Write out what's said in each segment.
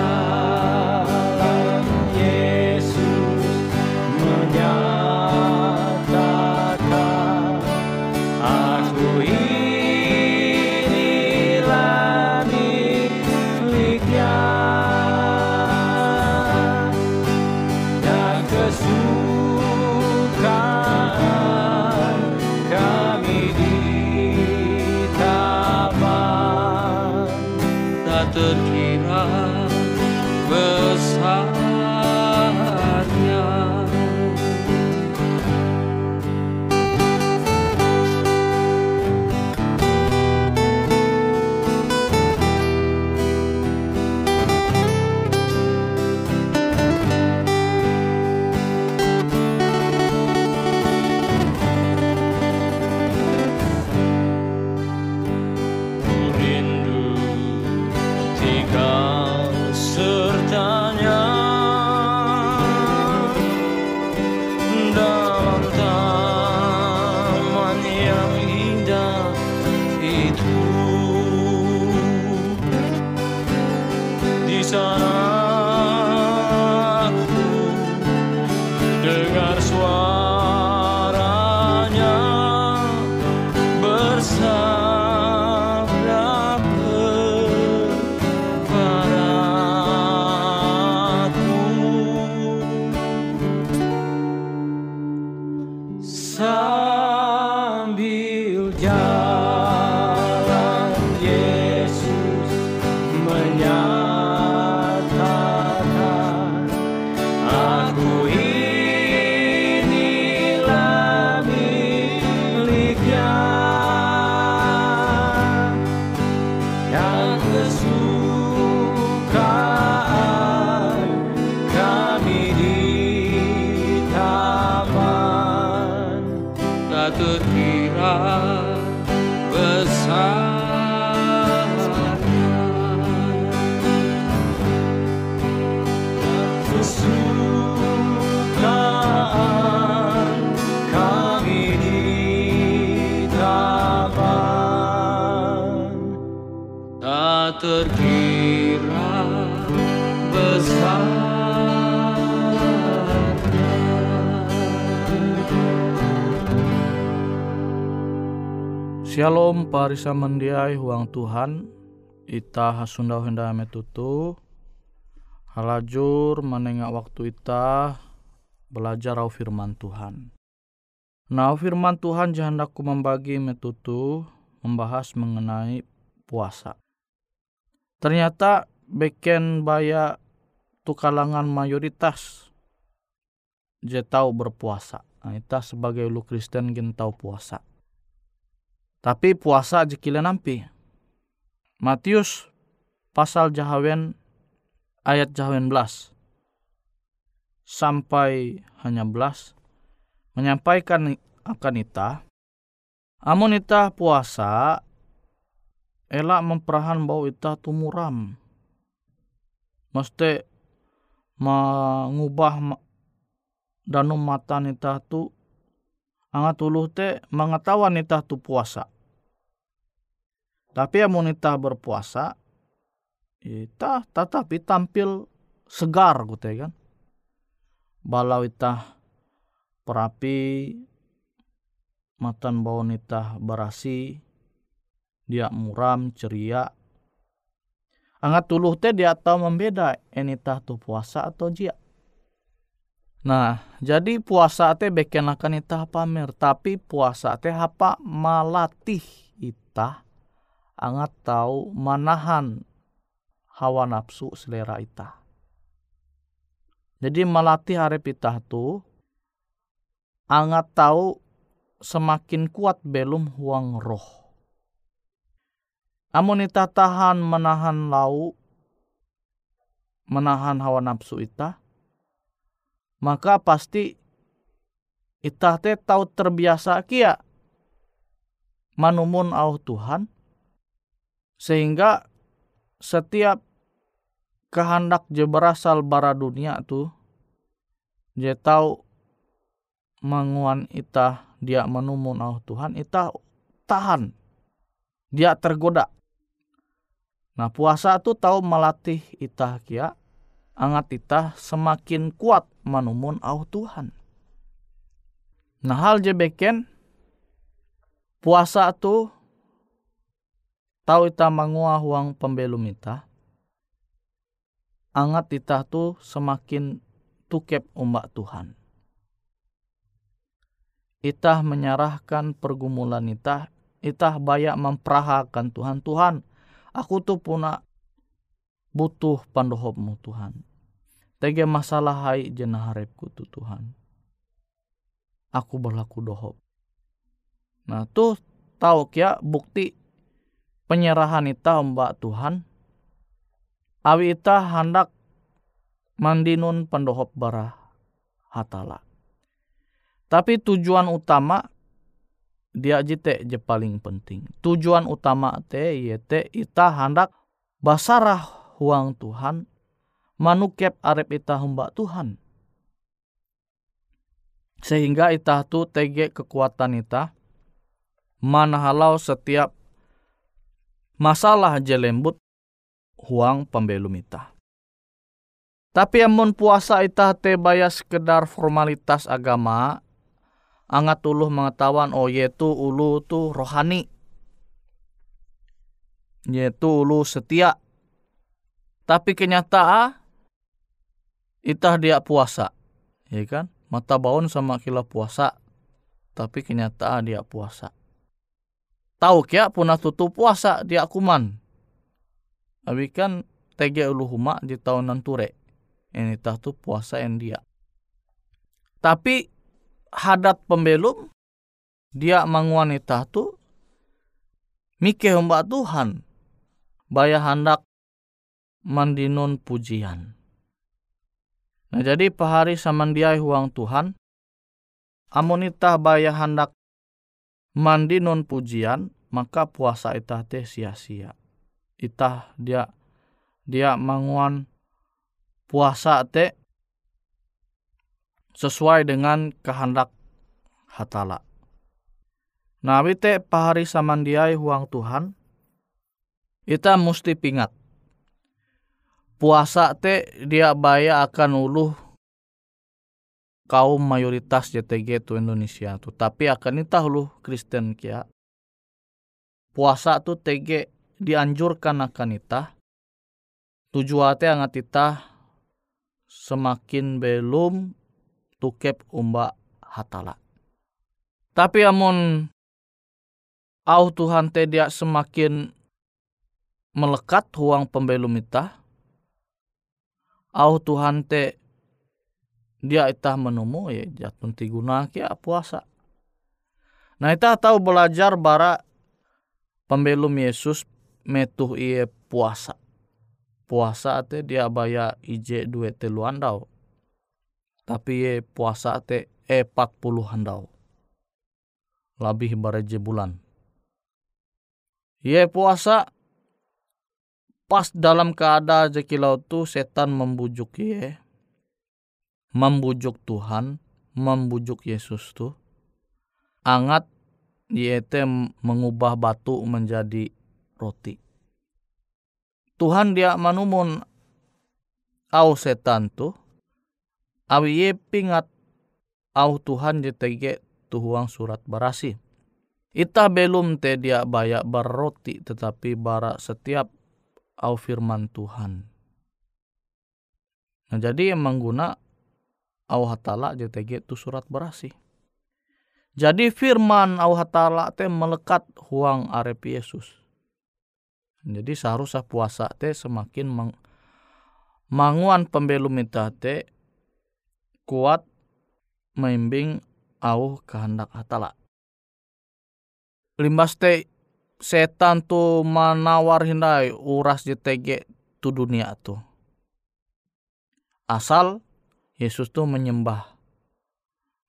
Sambil parisa mendiai huang Tuhan Ita hasunda henda metutu Halajur menengah waktu ita Belajar au firman Tuhan Nah firman Tuhan jahandaku membagi metutu Membahas mengenai puasa Ternyata beken baya tu kalangan mayoritas je berpuasa. Nah, ita sebagai lu Kristen gin tahu puasa. Tapi puasa jekila nampi. Matius pasal jahawen ayat jahawen belas. Sampai hanya belas. Menyampaikan akan ita amun ita puasa elak memperahan bau ita tumuram mesti mengubah danum mata nita tu angat uluh te mengetahuan nita tu puasa. Tapi amun ita berpuasa ita tetapi tampil segar gitu ya kan. Balau ita perapi matan bau nita berasi dia muram ceria. Angat tuluh teh dia tahu membeda enita tu puasa atau jia nah jadi puasa teh beken akan ita pamer tapi puasa teh apa malatih ita angat tahu manahan hawa nafsu selera ita jadi melatih harap ita tu angat tahu semakin kuat belum huang roh. Amun ita tahan menahan lau, menahan hawa nafsu ita, maka pasti ita teh tahu terbiasa kia. Manumun au Tuhan, sehingga setiap kehendak je berasal bara dunia tu, je tahu menguan ita dia menumun au Tuhan, ita tahan, dia tergoda. Nah puasa tu tahu melatih ita kia angat ita semakin kuat manumun au Tuhan. Nah hal je beken puasa tu tahu ita mangua huang pembelum ita angat ita tu semakin tukep umbak Tuhan. Itah menyerahkan pergumulan itah, itah banyak memperahakan Tuhan. Tuhan, aku tuh puna butuh pandohopmu Tuhan. Tege masalah hai jenah harapku tuh Tuhan. Aku berlaku dohop. Nah tuh tahu kia bukti penyerahan ita mbak Tuhan. Awi ita hendak mandinun pandohop bara hatala. Tapi tujuan utama dia jite je paling penting. Tujuan utama te yete ita hendak basarah huang Tuhan manukep arep ita hamba Tuhan. Sehingga ita tu tege kekuatan ita manahalau setiap masalah je lembut huang pembelum ita. Tapi amun puasa ita te baya sekedar formalitas agama, angat uluh mengetahuan oh yaitu ulu tu rohani yaitu ulu setia tapi kenyataan itah dia puasa ya kan mata baun sama kila puasa tapi kenyataan dia puasa. Tahu kia punah tutup puasa dia kuman. Tapi kan tege ulu huma di tahun nanture. Ini tah tu puasa yang dia. Tapi hadat pembelum dia manguanita tu mike mbak Tuhan baya hendak mandinun pujian. Nah jadi pahari samandiai huang Tuhan, amonita baya hendak mandinun pujian, maka puasa itah teh sia-sia. Itah dia dia manguan puasa teh sesuai dengan kehendak hatala. Nah, te pahari samandiai huang Tuhan, kita mesti pingat. Puasa te dia baya akan uluh kaum mayoritas JTG tu Indonesia tu. Tapi akan itah uluh Kristen kia. Puasa tu TG dianjurkan akan itah. Tujuannya angat itah semakin belum tukep umba hatala. Tapi amun au Tuhan te dia semakin melekat huang pembelum itah. Au Tuhan te dia itah menemu ya jatun tiguna kia puasa. Nah itah tahu belajar bara pembelum Yesus metuh iye puasa. Puasa te dia baya ije dua telu andau. Tapi ye puasa te e puluh andau. Lebih bareje bulan. Ye puasa pas dalam keadaan jekilau tu setan membujuk ye. Membujuk Tuhan membujuk Yesus tu angat yaitu mengubah batu menjadi roti. Tuhan dia manumun au setan tu awi ye pingat au Tuhan jetege tuhuang surat barasi. Ita belum te dia bayak berroti tetapi bara setiap au firman Tuhan. Nah, jadi yang mengguna au hatala JTG itu surat berasi. Jadi firman au hatala teh melekat huang arep Yesus. Jadi seharusnya puasa teh semakin meng, manguan pembelum kita teh kuat membimbing au kehendak hatala. Limbas teh setan tu manawar hindai uras JTG tu dunia tu. Asal Yesus tu menyembah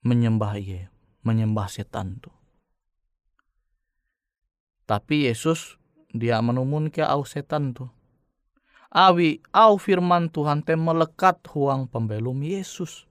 menyembah ia, menyembah setan tu. Tapi Yesus dia menumun ke au setan tu. Awi au firman Tuhan te melekat huang pembelum Yesus.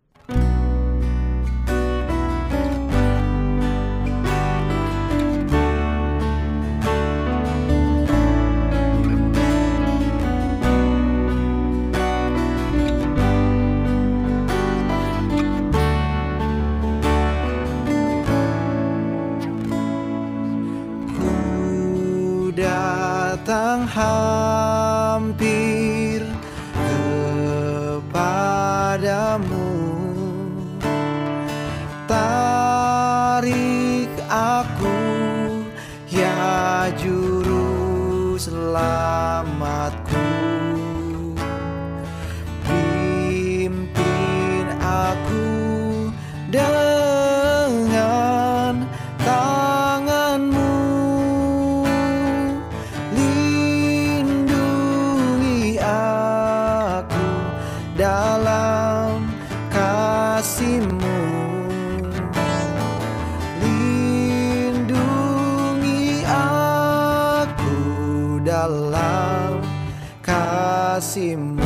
sin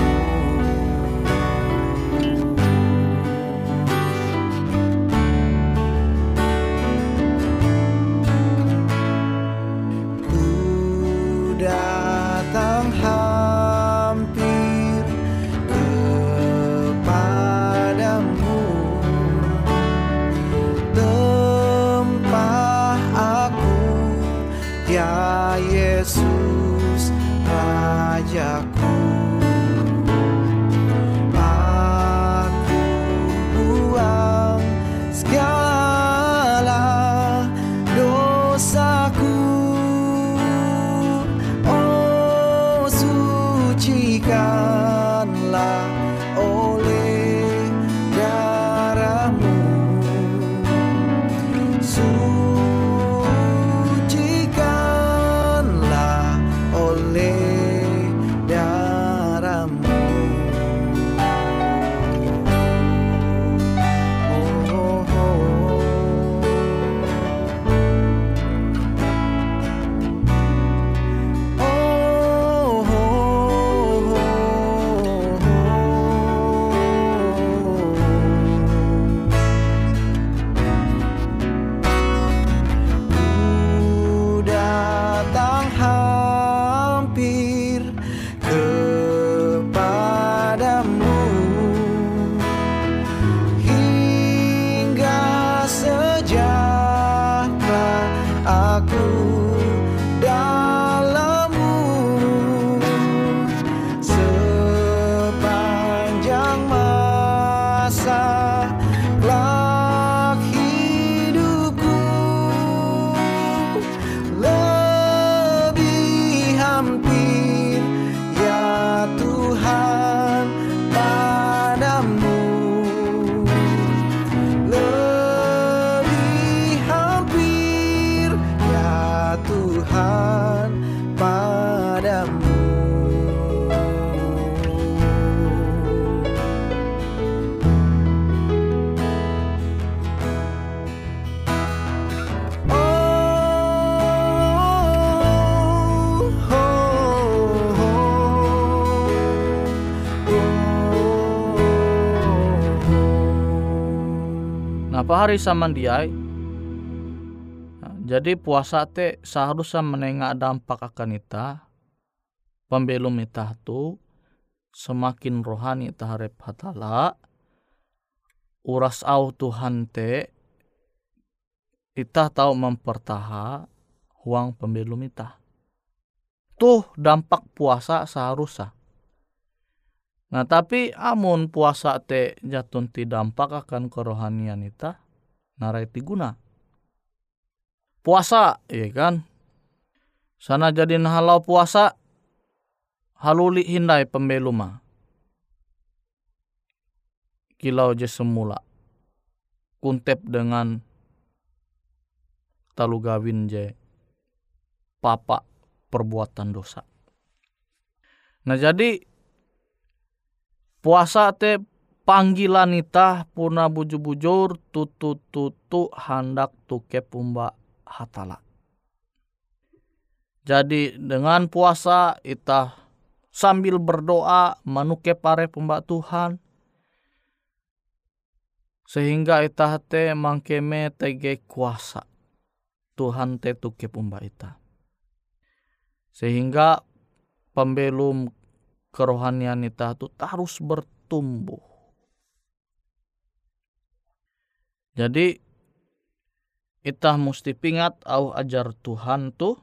pahari samandiai. Nah, jadi puasa te seharusnya menengah dampak akan ita. Pembelum ita tu semakin rohani ita harap hatala. Uras au Tuhan te ita tahu mempertaha huang pembelum ita. Tuh dampak puasa seharusnya. Nah tapi amun puasa te jatun ti dampak akan kerohanian ita narai ti guna. Puasa, iya kan? Sana jadi halau puasa, haluli hindai pembeluma. Kilau je semula. Kuntep dengan talu gawin je papa perbuatan dosa. Nah jadi puasa te panggilan ita puna bujur-bujur tutu-tutu hendak tuke pumba hatala. Jadi dengan puasa ita sambil berdoa manuke pare pumba Tuhan sehingga ita te mangkeme tege kuasa Tuhan te tuke pumba ita. Sehingga pembelum kerohanian ita tu terus bertumbuh. Jadi ita mesti pingat au ajar Tuhan tu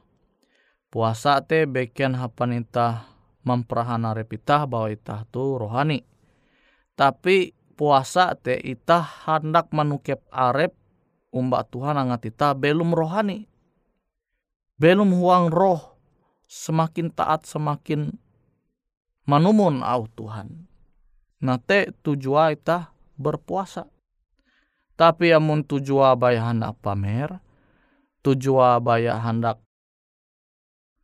puasa te beken hapan ita memperahana repita bahwa ita tu rohani. Tapi puasa te ita hendak manukep arep umba Tuhan angat ita belum rohani. Belum huang roh semakin taat semakin manumun au Tuhan. Nah te tujuan ita berpuasa. Tapi amun tujuan baya hendak pamer, tujuan baya hendak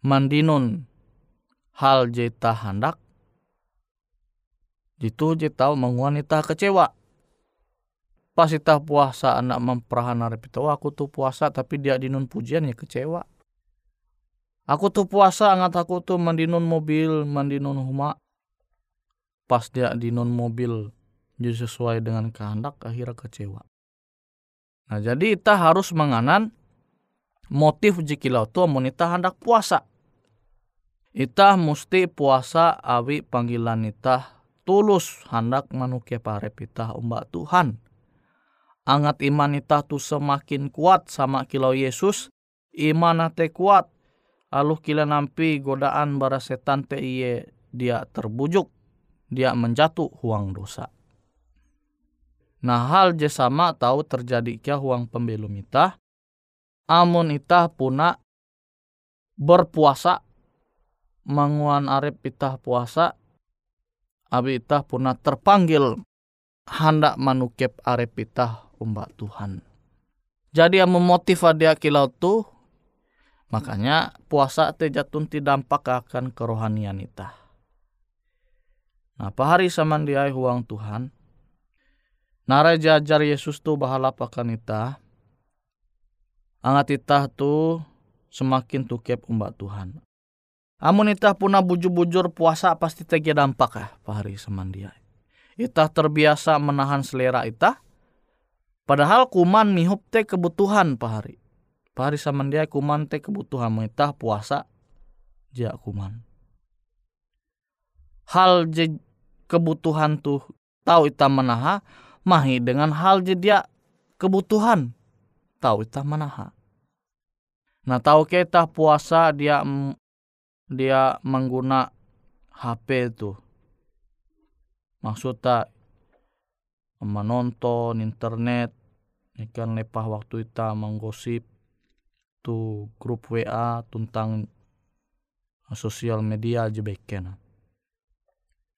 mandinun hal jeta hendak, itu jeta menguan ita kecewa. Pas ita puasa anak memperahana repita, aku tuh puasa tapi dia dinun pujian ya kecewa. Aku tuh puasa angat aku tuh mandinun mobil, mandinun huma. Pas dia dinun mobil jadi sesuai dengan kehendak akhirnya kecewa. Nah jadi kita harus menganan motif jikilau tu amun ita hendak puasa. Ita mesti puasa awi panggilan ita tulus hendak manuke pare ita umbak Tuhan. Angat iman ita tu semakin kuat sama kilau Yesus, iman te kuat. Aluh kila nampi godaan bara setan te iye dia terbujuk, dia menjatuh huang dosa. Nah hal je sama tahu terjadi kia huang pembelum ita. Amun ita puna berpuasa manguan arep ita puasa. Abi ita puna terpanggil hendak manukep arep ita umbak Tuhan. Jadi yang memotiv dia kilau tu makanya puasa te jatun ti dampak akan kerohanian ita. Nah, pahari saman dia huang Tuhan, Nara jajar Yesus tu bahala pakan ita. Angat ita tu semakin tukep umbak Tuhan. Amun ita puna bujur-bujur puasa pasti tegi dampak ya pahari semandia. Ita terbiasa menahan selera ita. Padahal kuman mihup te kebutuhan pahari. Pahari samandia kuman te kebutuhan ita puasa ja kuman. Hal je kebutuhan tuh tahu ita menaha mahi dengan hal dia kebutuhan tahu kita manaha. Nah tahu kita puasa dia dia mengguna HP itu. Maksudnya menonton internet, ikan lepah waktu kita menggosip tu grup WA tentang sosial media baiknya.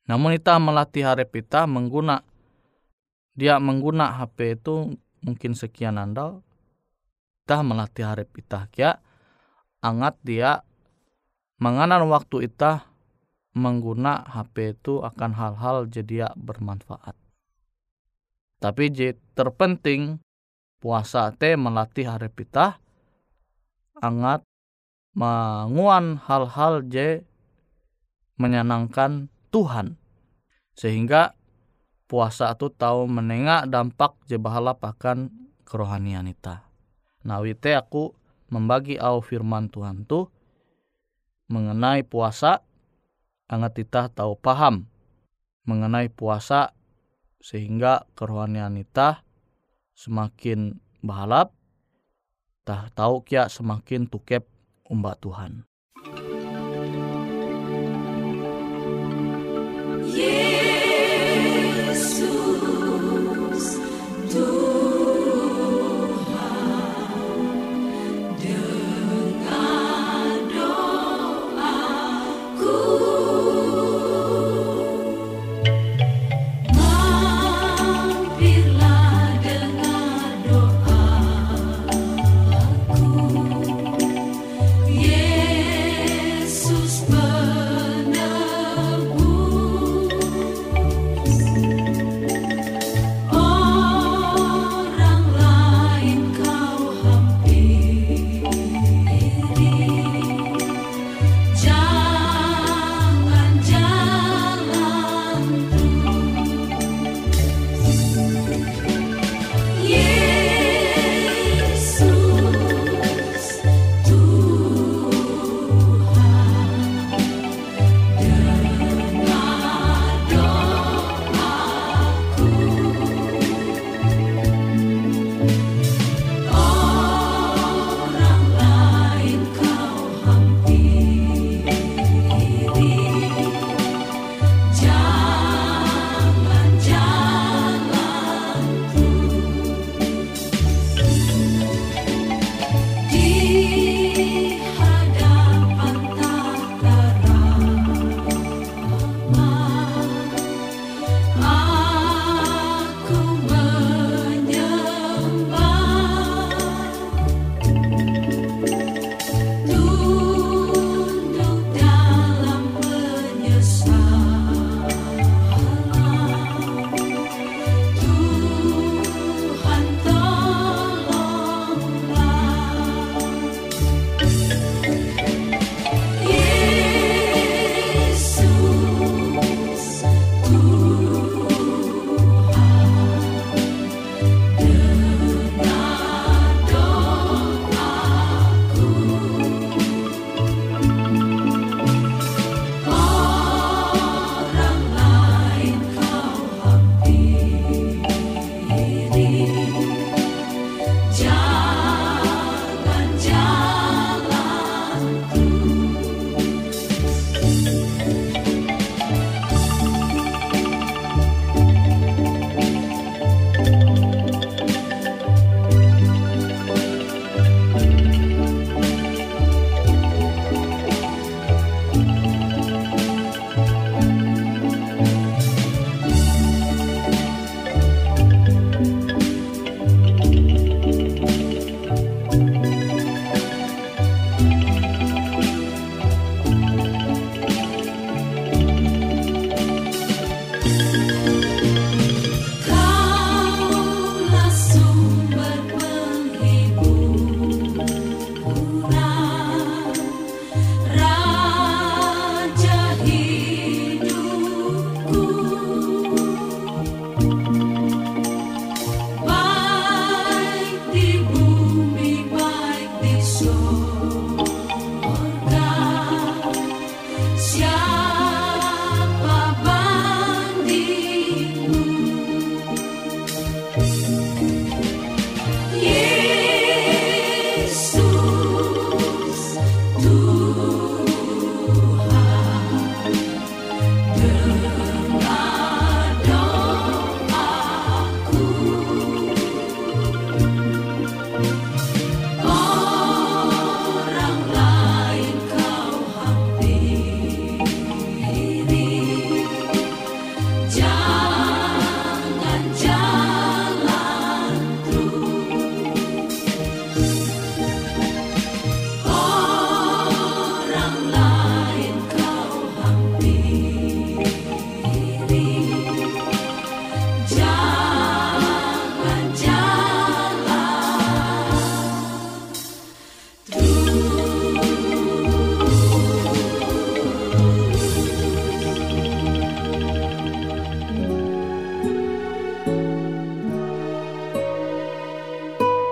Namun kita melatih harap kita mengguna dia mengguna HP itu mungkin sekian anda, kita melatih harap kita kia angat dia menganan waktu ita mengguna HP itu akan hal-hal jadi bermanfaat. Tapi je terpenting puasa te melatih hari pita angat menguan hal-hal je menyenangkan Tuhan. Sehingga puasa itu tahu menengak dampak je bahala pakan kerohanian ita. Nah wite aku membagi au firman Tuhan tu mengenai puasa angat kita tahu paham mengenai puasa sehingga kerohanian kita semakin balap tah tahu kia semakin tukep umbak Tuhan.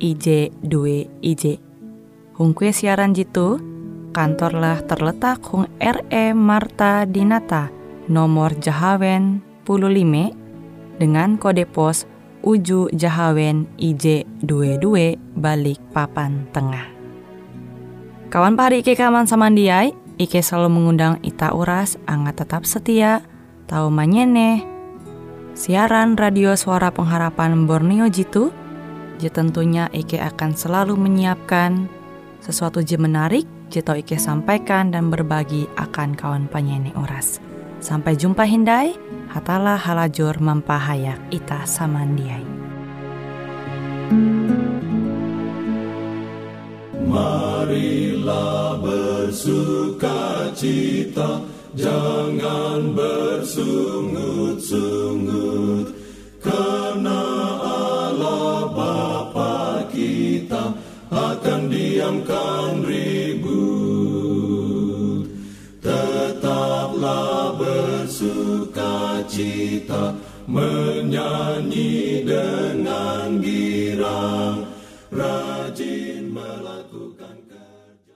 IJ dua IJ. Hung kue siaran jitu, kantorlah terletak Hung RE Marta Dinata, nomor Jahawen 15 dengan kode pos Uju Jahawen IJ 22 balik papan tengah. Kawan pari Ike kaman samandiai, Ike selalu mengundang Ita Uras, angga tetap setia, tahu manyene, siaran radio suara pengharapan Borneo Jitu, je tentunya Ike akan selalu menyiapkan sesuatu je menarik, je tau Ike sampaikan dan berbagi akan kawan penyanyi Uras. Sampai jumpa Hindai, hatalah halajur mempahayak ita samandiai. Marilah bersuka cita, jangan bersungut-sungut, karena diamkan ribut. Tetaplah bersuka cita, menyanyi dengan girang, rajin